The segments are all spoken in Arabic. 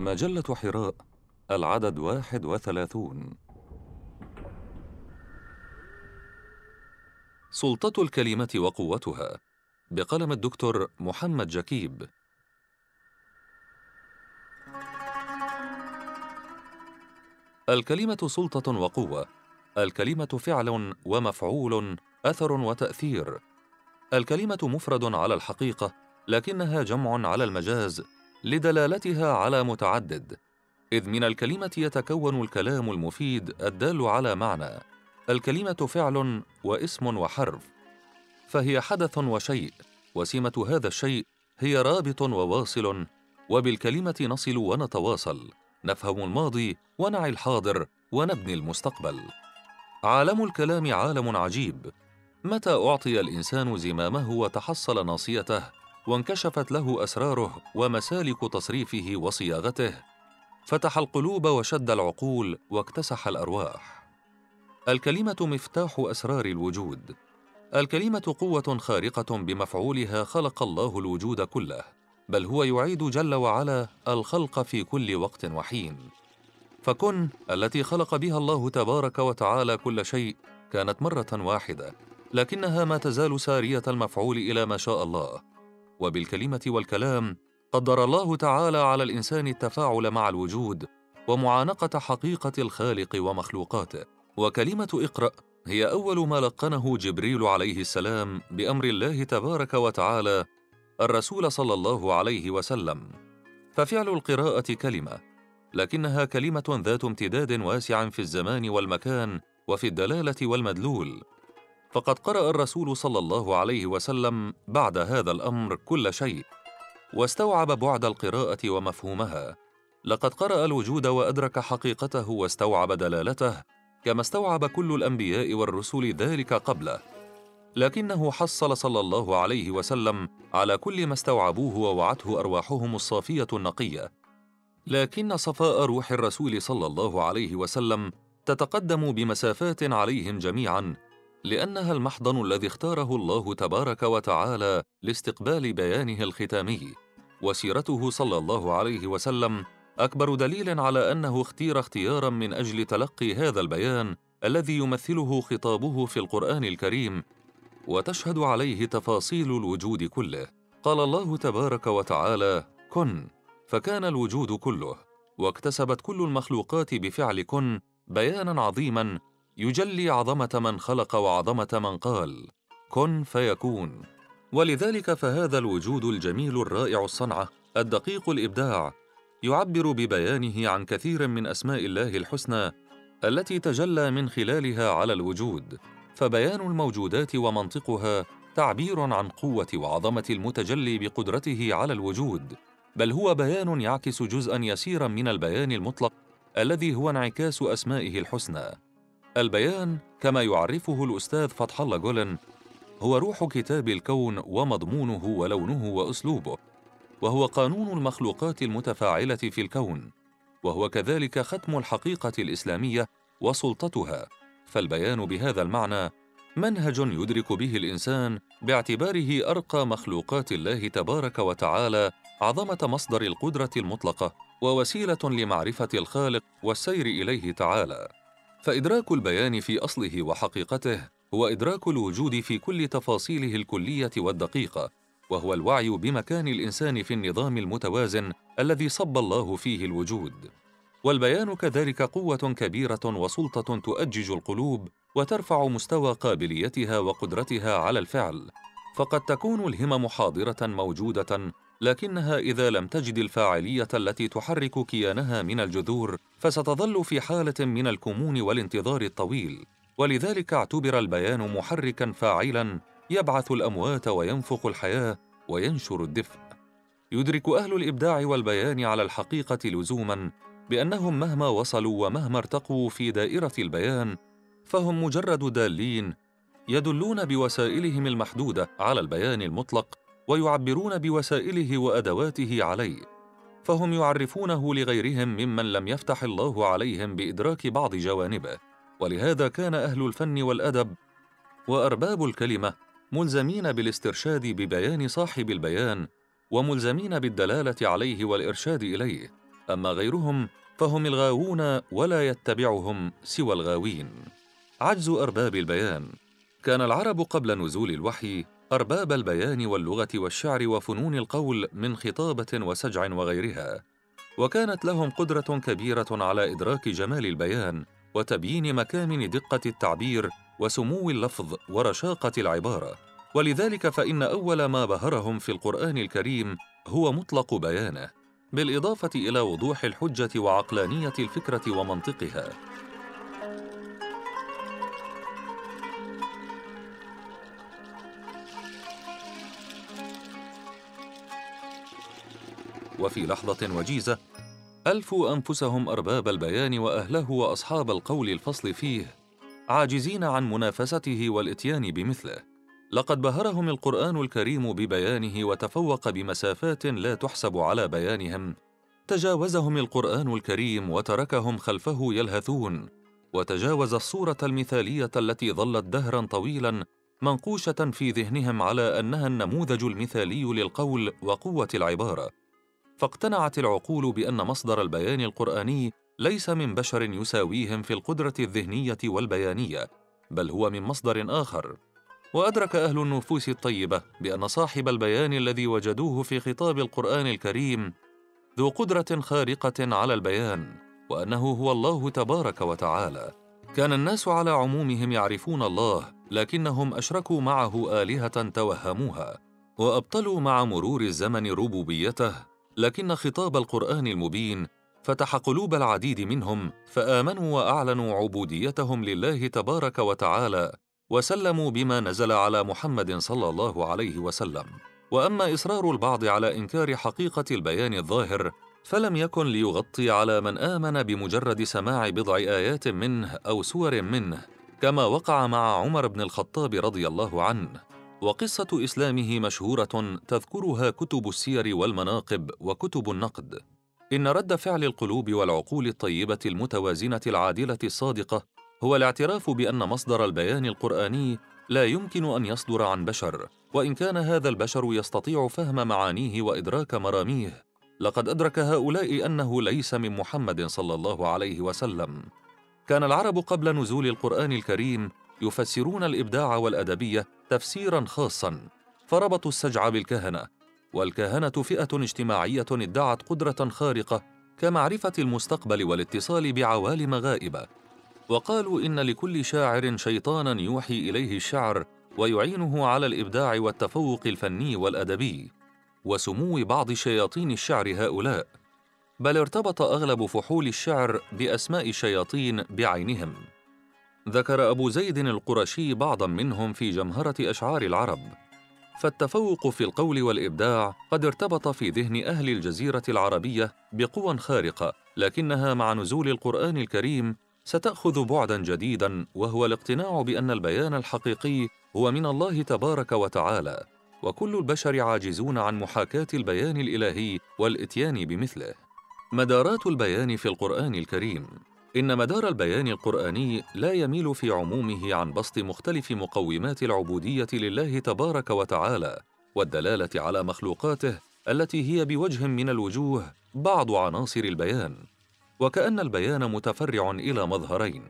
مجلة حراء العدد واحد وثلاثون. سلطة الكلمة وقوتها بقلم الدكتور محمد جكيب. الكلمة سلطة وقوة الكلمة فعل ومفعول أثر وتأثير. الكلمة مفرد على الحقيقة لكنها جمع على المجاز لدلالتها على متعدد إذ من الكلمة يتكون الكلام المفيد الدال على معنى الكلمة فعل واسم وحرف فهي حدث وشيء وسمة هذا الشيء هي رابط وواصل وبالكلمة نصل ونتواصل نفهم الماضي ونعي الحاضر ونبني المستقبل. عالم الكلام عالم عجيب متى أعطي الإنسان زمامه وتحصل ناصيته؟ وانكشفت له أسراره ومسالك تصريفه وصياغته. فتح القلوب وشد العقول واكتسح الأرواح. الكلمة مفتاح أسرار الوجود. الكلمة قوة خارقة بمفعولها خلق الله الوجود كله بل هو يعيد جل وعلا الخلق في كل وقت وحين. فكن التي خلق بها الله تبارك وتعالى كل شيء كانت مرة واحدة لكنها ما تزال سارية المفعول إلى ما شاء الله. وبالكلمة والكلام قدر الله تعالى على الإنسان التفاعل مع الوجود ومعانقة حقيقة الخالق ومخلوقاته. وكلمة اقرأ هي أول ما لقنه جبريل عليه السلام بأمر الله تبارك وتعالى الرسول صلى الله عليه وسلم. ففعل القراءة كلمة لكنها كلمة ذات امتداد واسع في الزمان والمكان وفي الدلالة والمدلول. فقد قرأ الرسول صلى الله عليه وسلم بعد هذا الأمر كل شيء واستوعب بعد القراءة ومفهومها. لقد قرأ الوجود وأدرك حقيقته واستوعب دلالته كما استوعب كل الأنبياء والرسل ذلك قبله. لكنه حصل صلى الله عليه وسلم على كل ما استوعبوه ووعته أرواحهم الصافية النقية. لكن صفاء روح الرسول صلى الله عليه وسلم تتقدم بمسافات عليهم جميعا لأنها المحضن الذي اختاره الله تبارك وتعالى لاستقبال بيانه الختامي وسيرته صلى الله عليه وسلم أكبر دليل على أنه اختير اختيارا من أجل تلقي هذا البيان الذي يمثله خطابه في القرآن الكريم وتشهد عليه تفاصيل الوجود كله. قال الله تبارك وتعالى كن فكان الوجود كله واكتسبت كل المخلوقات بفعل كن بيانا عظيما يجلي عظمة من خلق وعظمة من قال كن فيكون. ولذلك فهذا الوجود الجميل الرائع الصنعة الدقيق الإبداع يعبر ببيانه عن كثير من أسماء الله الحسنى التي تجلى من خلالها على الوجود فبيان الموجودات ومنطقها تعبير عن قوة وعظمة المتجلي بقدرته على الوجود بل هو بيان يعكس جزءا يسيرا من البيان المطلق الذي هو انعكاس أسمائه الحسنى. البيان كما يعرفه الأستاذ فتح الله جولن هو روح كتاب الكون ومضمونه ولونه وأسلوبه وهو قانون المخلوقات المتفاعلة في الكون وهو كذلك ختم الحقيقة الإسلامية وسلطتها. فالبيان بهذا المعنى منهج يدرك به الإنسان باعتباره أرقى مخلوقات الله تبارك وتعالى عظمة مصدر القدرة المطلقة ووسيلة لمعرفة الخالق والسير إليه تعالى. فإدراك البيان في أصله وحقيقته هو إدراك الوجود في كل تفاصيله الكلية والدقيقة وهو الوعي بمكان الإنسان في النظام المتوازن الذي صب الله فيه الوجود. والبيان كذلك قوة كبيرة وسلطة تؤجج القلوب وترفع مستوى قابليتها وقدرتها على الفعل. فقد تكون الهمم حاضرة موجودة لكنها إذا لم تجد الفاعلية التي تحرك كيانها من الجذور فستظل في حالة من الكمون والانتظار الطويل. ولذلك اعتبر البيان محركا فاعلا يبعث الأموات وينفخ الحياة وينشر الدفء. يدرك أهل الإبداع والبيان على الحقيقة لزوما بأنهم مهما وصلوا ومهما ارتقوا في دائرة البيان فهم مجرد دالين يدلون بوسائلهم المحدودة على البيان المطلق ويعبرون بوسائله وأدواته عليه. فهم يعرفونه لغيرهم ممن لم يفتح الله عليهم بإدراك بعض جوانبه. ولهذا كان أهل الفن والأدب وأرباب الكلمة ملزمين بالاسترشاد ببيان صاحب البيان وملزمين بالدلالة عليه والإرشاد إليه. أما غيرهم فهم الغاوون ولا يتبعهم سوى الغاوين. عجز أرباب البيان. كان العرب قبل نزول الوحي أرباب البيان واللغة والشعر وفنون القول من خطابة وسجع وغيرها وكانت لهم قدرة كبيرة على إدراك جمال البيان وتبيين مكامن دقة التعبير وسمو اللفظ ورشاقة العبارة. ولذلك فإن أول ما بهرهم في القرآن الكريم هو مطلق بيانه بالإضافة إلى وضوح الحجة وعقلانية الفكرة ومنطقها. وفي لحظة وجيزة ألفوا أنفسهم أرباب البيان وأهله وأصحاب القول الفصل فيه عاجزين عن منافسته والإتيان بمثله. لقد بهرهم القرآن الكريم ببيانه وتفوق بمسافات لا تحسب على بيانهم. تجاوزهم القرآن الكريم وتركهم خلفه يلهثون. وتجاوز الصورة المثالية التي ظلت دهرا طويلا منقوشة في ذهنهم على أنها النموذج المثالي للقول وقوة العبارة. فاقتنعت العقول بأن مصدر البيان القرآني ليس من بشر يساويهم في القدرة الذهنية والبيانية بل هو من مصدر آخر. وأدرك أهل النفوس الطيبة بأن صاحب البيان الذي وجدوه في خطاب القرآن الكريم ذو قدرة خارقة على البيان وأنه هو الله تبارك وتعالى. كان الناس على عمومهم يعرفون الله لكنهم أشركوا معه آلهة توهموها وأبطلوا مع مرور الزمن ربوبيته لكن خطاب القرآن المبين فتح قلوب العديد منهم فآمنوا وأعلنوا عبوديتهم لله تبارك وتعالى وسلموا بما نزل على محمد صلى الله عليه وسلم. وأما إصرار البعض على إنكار حقيقة البيان الظاهر فلم يكن ليغطي على من آمن بمجرد سماع بضع آيات منه أو سور منه كما وقع مع عمر بن الخطاب رضي الله عنه. وقصة إسلامه مشهورة تذكرها كتب السير والمناقب وكتب النقد. إن رد فعل القلوب والعقول الطيبة المتوازنة العادلة الصادقة هو الاعتراف بأن مصدر البيان القرآني لا يمكن أن يصدر عن بشر، وإن كان هذا البشر يستطيع فهم معانيه وإدراك مراميه، لقد أدرك هؤلاء أنه ليس من محمد صلى الله عليه وسلم. كان العرب قبل نزول القرآن الكريم يفسرون الإبداع والأدبية تفسيرا خاصا فربطوا السجع بالكهنة. والكهنة فئة اجتماعية ادعت قدرة خارقة كمعرفة المستقبل والاتصال بعوالم غائبة. وقالوا إن لكل شاعر شيطانا يوحي إليه الشعر ويعينه على الإبداع والتفوق الفني والأدبي. وسمو بعض شياطين الشعر هؤلاء. بل ارتبط أغلب فحول الشعر بأسماء الشياطين بعينهم. ذكر أبو زيد القرشي بعضا منهم في جمهرة أشعار العرب. فالتفوق في القول والإبداع قد ارتبط في ذهن أهل الجزيرة العربية بقوى خارقة لكنها مع نزول القرآن الكريم ستأخذ بعدا جديدا وهو الاقتناع بأن البيان الحقيقي هو من الله تبارك وتعالى. وكل البشر عاجزون عن محاكاة البيان الإلهي والإتيان بمثله. مدارات البيان في القرآن الكريم إن مدار البيان القرآني لا يميل في عمومه عن بسط مختلف مقومات العبودية لله تبارك وتعالى والدلالة على مخلوقاته التي هي بوجه من الوجوه بعض عناصر البيان. وكأن البيان متفرع إلى مظهرين.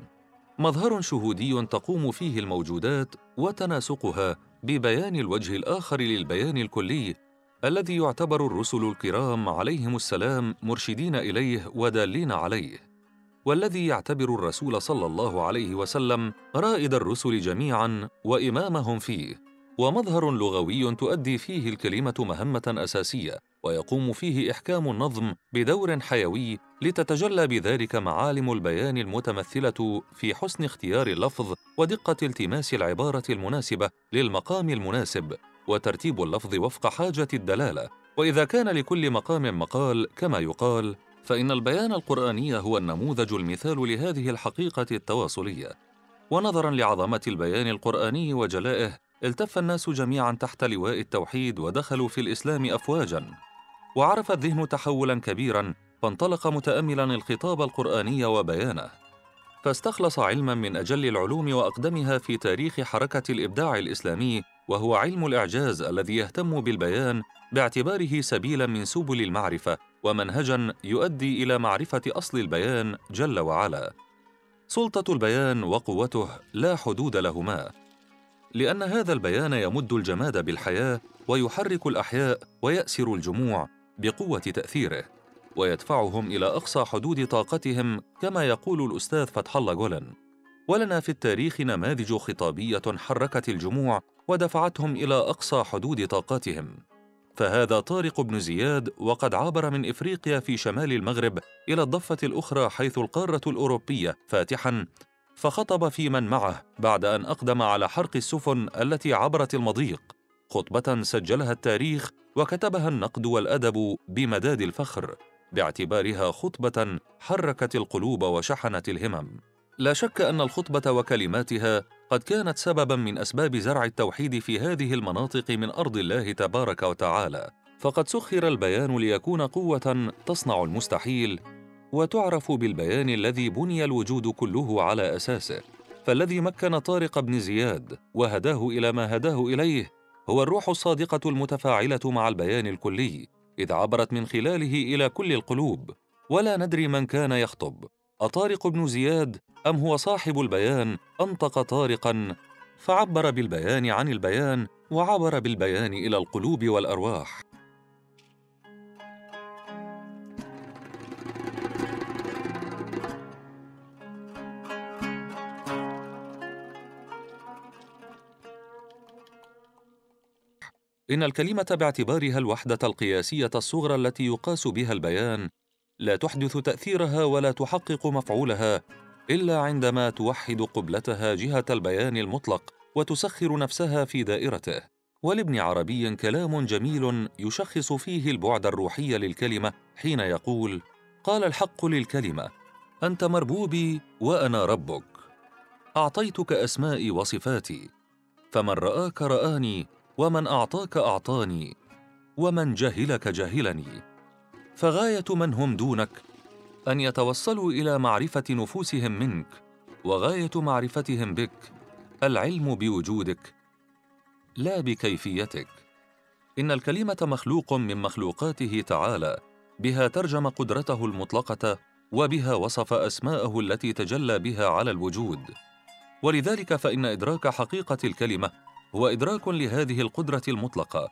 مظهر شهودي تقوم فيه الموجودات وتناسقها ببيان الوجه الآخر للبيان الكلي الذي يعتبر الرسل الكرام عليهم السلام مرشدين إليه ودالين عليه. والذي يعتبر الرسول صلى الله عليه وسلم رائد الرسل جميعا وإمامهم فيه ومظهر لغوي تؤدي فيه الكلمة مهمة أساسية ويقوم فيه إحكام النظم بدور حيوي لتتجلى بذلك معالم البيان المتمثلة في حسن اختيار اللفظ ودقة التماس العبارة المناسبة للمقام المناسب وترتيب اللفظ وفق حاجة الدلالة. وإذا كان لكل مقام مقال كما يقال فإن البيان القرآني هو النموذج المثال لهذه الحقيقة التواصلية. ونظرا لعظمة البيان القرآني وجلائه التف الناس جميعا تحت لواء التوحيد ودخلوا في الإسلام أفواجا. وعرف الذهن تحولا كبيرا فانطلق متأملا الخطاب القرآني وبيانه. فاستخلص علما من أجل العلوم وأقدمها في تاريخ حركة الإبداع الإسلامي وهو علم الإعجاز الذي يهتم بالبيان باعتباره سبيلا من سبل المعرفة ومنهجا يؤدي إلى معرفة أصل البيان جل وعلا. سلطة البيان وقوته لا حدود لهما لأن هذا البيان يمد الجماد بالحياة ويحرك الأحياء ويأسر الجموع بقوة تأثيره ويدفعهم إلى أقصى حدود طاقتهم كما يقول الأستاذ فتح الله جولن. ولنا في التاريخ نماذج خطابية حركت الجموع ودفعتهم إلى أقصى حدود طاقاتهم فهذا طارق بن زياد وقد عابر من إفريقيا في شمال المغرب إلى الضفة الأخرى حيث القارة الأوروبية فاتحا فخطب في من معه بعد أن أقدم على حرق السفن التي عبرت المضيق. خطبة سجلها التاريخ وكتبها النقد والأدب بمداد الفخر باعتبارها خطبة حركت القلوب وشحنت الهمم. لا شك أن الخطبة وكلماتها قد كانت سببا من أسباب زرع التوحيد في هذه المناطق من أرض الله تبارك وتعالى. فقد سخر البيان ليكون قوة تصنع المستحيل وتعرف بالبيان الذي بني الوجود كله على أساسه. فالذي مكن طارق بن زياد وهداه إلى ما هداه إليه هو الروح الصادقة المتفاعلة مع البيان الكلي إذ عبرت من خلاله إلى كل القلوب. ولا ندري من كان يخطب. أطارق بن زياد أم هو صاحب البيان؟ أنطق طارقا. فعبر بالبيان عن البيان وعبر بالبيان إلى القلوب والأرواح. إن الكلمة باعتبارها الوحدة القياسية الصغرى التي يقاس بها البيان لا تحدث تأثيرها ولا تحقق مفعولها. إلا عندما توحد قبلتها جهة البيان المطلق وتسخر نفسها في دائرته. ولابن عربي كلام جميل يشخص فيه البعد الروحي للكلمة حين يقول قال الحق للكلمة أنت مربوبي وأنا ربك. أعطيتك أسمائي وصفاتي فمن رآك رآني ومن أعطاك أعطاني ومن جهلك جهلني. فغاية من هم دونك أن يتوصلوا إلى معرفة نفوسهم منك وغاية معرفتهم بك العلم بوجودك لا بكيفيتك. إن الكلمة مخلوق من مخلوقاته تعالى بها ترجم قدرته المطلقة وبها وصف أسماءه التي تجلى بها على الوجود. ولذلك فإن إدراك حقيقة الكلمة هو إدراك لهذه القدرة المطلقة.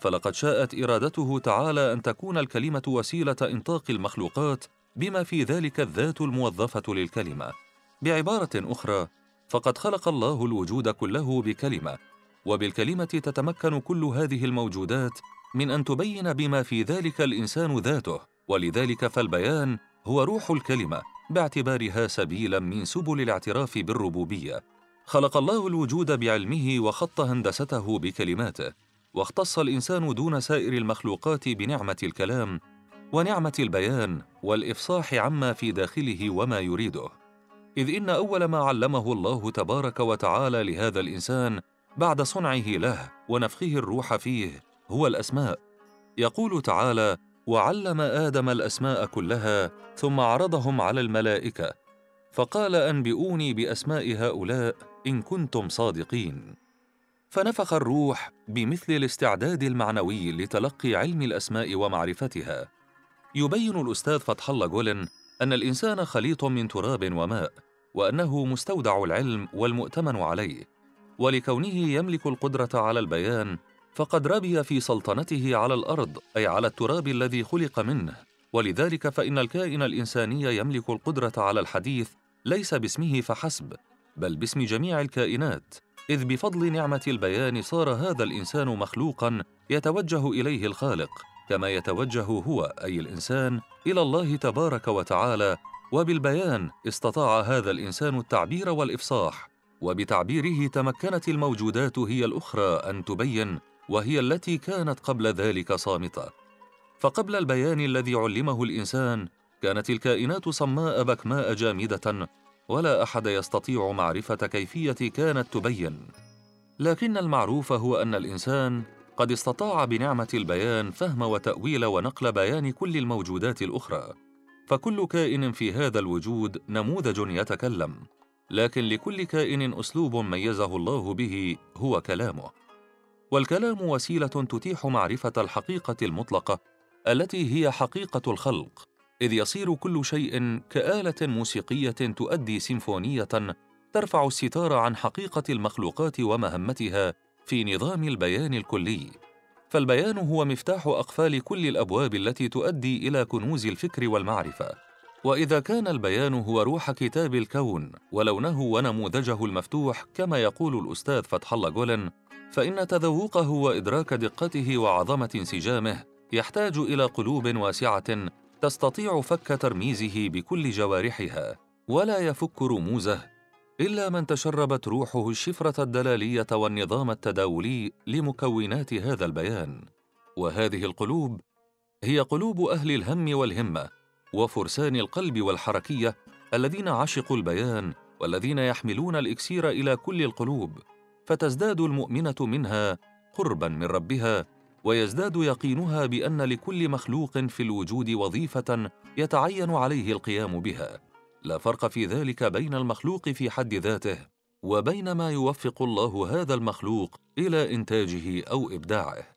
فلقد شاءت إرادته تعالى أن تكون الكلمة وسيلة إنطاق المخلوقات بما في ذلك الذات الموظفة للكلمة. بعبارة أخرى فقد خلق الله الوجود كله بكلمة وبالكلمة تتمكن كل هذه الموجودات من أن تبين بما في ذلك الإنسان ذاته. ولذلك فالبيان هو روح الكلمة باعتبارها سبيلا من سبل الاعتراف بالربوبية. خلق الله الوجود بعلمه وخط هندسته بكلماته واختص الإنسان دون سائر المخلوقات بنعمة الكلام ونعمة البيان والإفصاح عما في داخله وما يريده. إذ إن أول ما علمه الله تبارك وتعالى لهذا الإنسان بعد صنعه له ونفخه الروح فيه هو الأسماء. يقول تعالى وعلم آدم الأسماء كلها ثم عرضهم على الملائكة فقال أنبئوني بأسماء هؤلاء إن كنتم صادقين. فنفخ الروح بمثل الاستعداد المعنوي لتلقي علم الأسماء ومعرفتها. يبين الأستاذ فتح الله جولن أن الإنسان خليط من تراب وماء وأنه مستودع العلم والمؤتمن عليه ولكونه يملك القدرة على البيان فقد ربي في سلطنته على الأرض أي على التراب الذي خلق منه. ولذلك فإن الكائن الإنساني يملك القدرة على الحديث ليس باسمه فحسب بل باسم جميع الكائنات إذ بفضل نعمة البيان صار هذا الإنسان مخلوقا يتوجه إليه الخالق. كما يتوجه هو أي الإنسان إلى الله تبارك وتعالى وبالبيان استطاع هذا الإنسان التعبير والإفصاح وبتعبيره تمكنت الموجودات هي الأخرى أن تبين وهي التي كانت قبل ذلك صامتة. فقبل البيان الذي علمه الإنسان كانت الكائنات صماء بكماء جامدة ولا أحد يستطيع معرفة كيفية كانت تبين. لكن المعروف هو أن الإنسان قد استطاع بنعمة البيان فهم وتأويل ونقل بيان كل الموجودات الأخرى. فكل كائن في هذا الوجود نموذج يتكلم لكن لكل كائن أسلوب ميزه الله به هو كلامه. والكلام وسيلة تتيح معرفة الحقيقة المطلقة التي هي حقيقة الخلق إذ يصير كل شيء كآلة موسيقية تؤدي سيمفونية ترفع الستار عن حقيقة المخلوقات ومهمتها في نظام البيان الكلي. فالبيان هو مفتاح أقفال كل الأبواب التي تؤدي إلى كنوز الفكر والمعرفة. وإذا كان البيان هو روح كتاب الكون ولونه ونموذجه المفتوح كما يقول الأستاذ فتح الله جولن فإن تذوقه وإدراك دقته وعظمة انسجامه يحتاج إلى قلوب واسعة تستطيع فك ترميزه بكل جوارحها ولا يفك رموزه. إلا من تشربت روحه الشفرة الدلالية والنظام التداولي لمكونات هذا البيان. وهذه القلوب هي قلوب أهل الهم والهمة وفرسان القلب والحركية الذين عشقوا البيان والذين يحملون الإكسير إلى كل القلوب فتزداد المؤمنة منها قربا من ربها ويزداد يقينها بأن لكل مخلوق في الوجود وظيفة يتعين عليه القيام بها. لا فرق في ذلك بين المخلوق في حد ذاته وبين ما يوفق الله هذا المخلوق إلى إنتاجه أو إبداعه.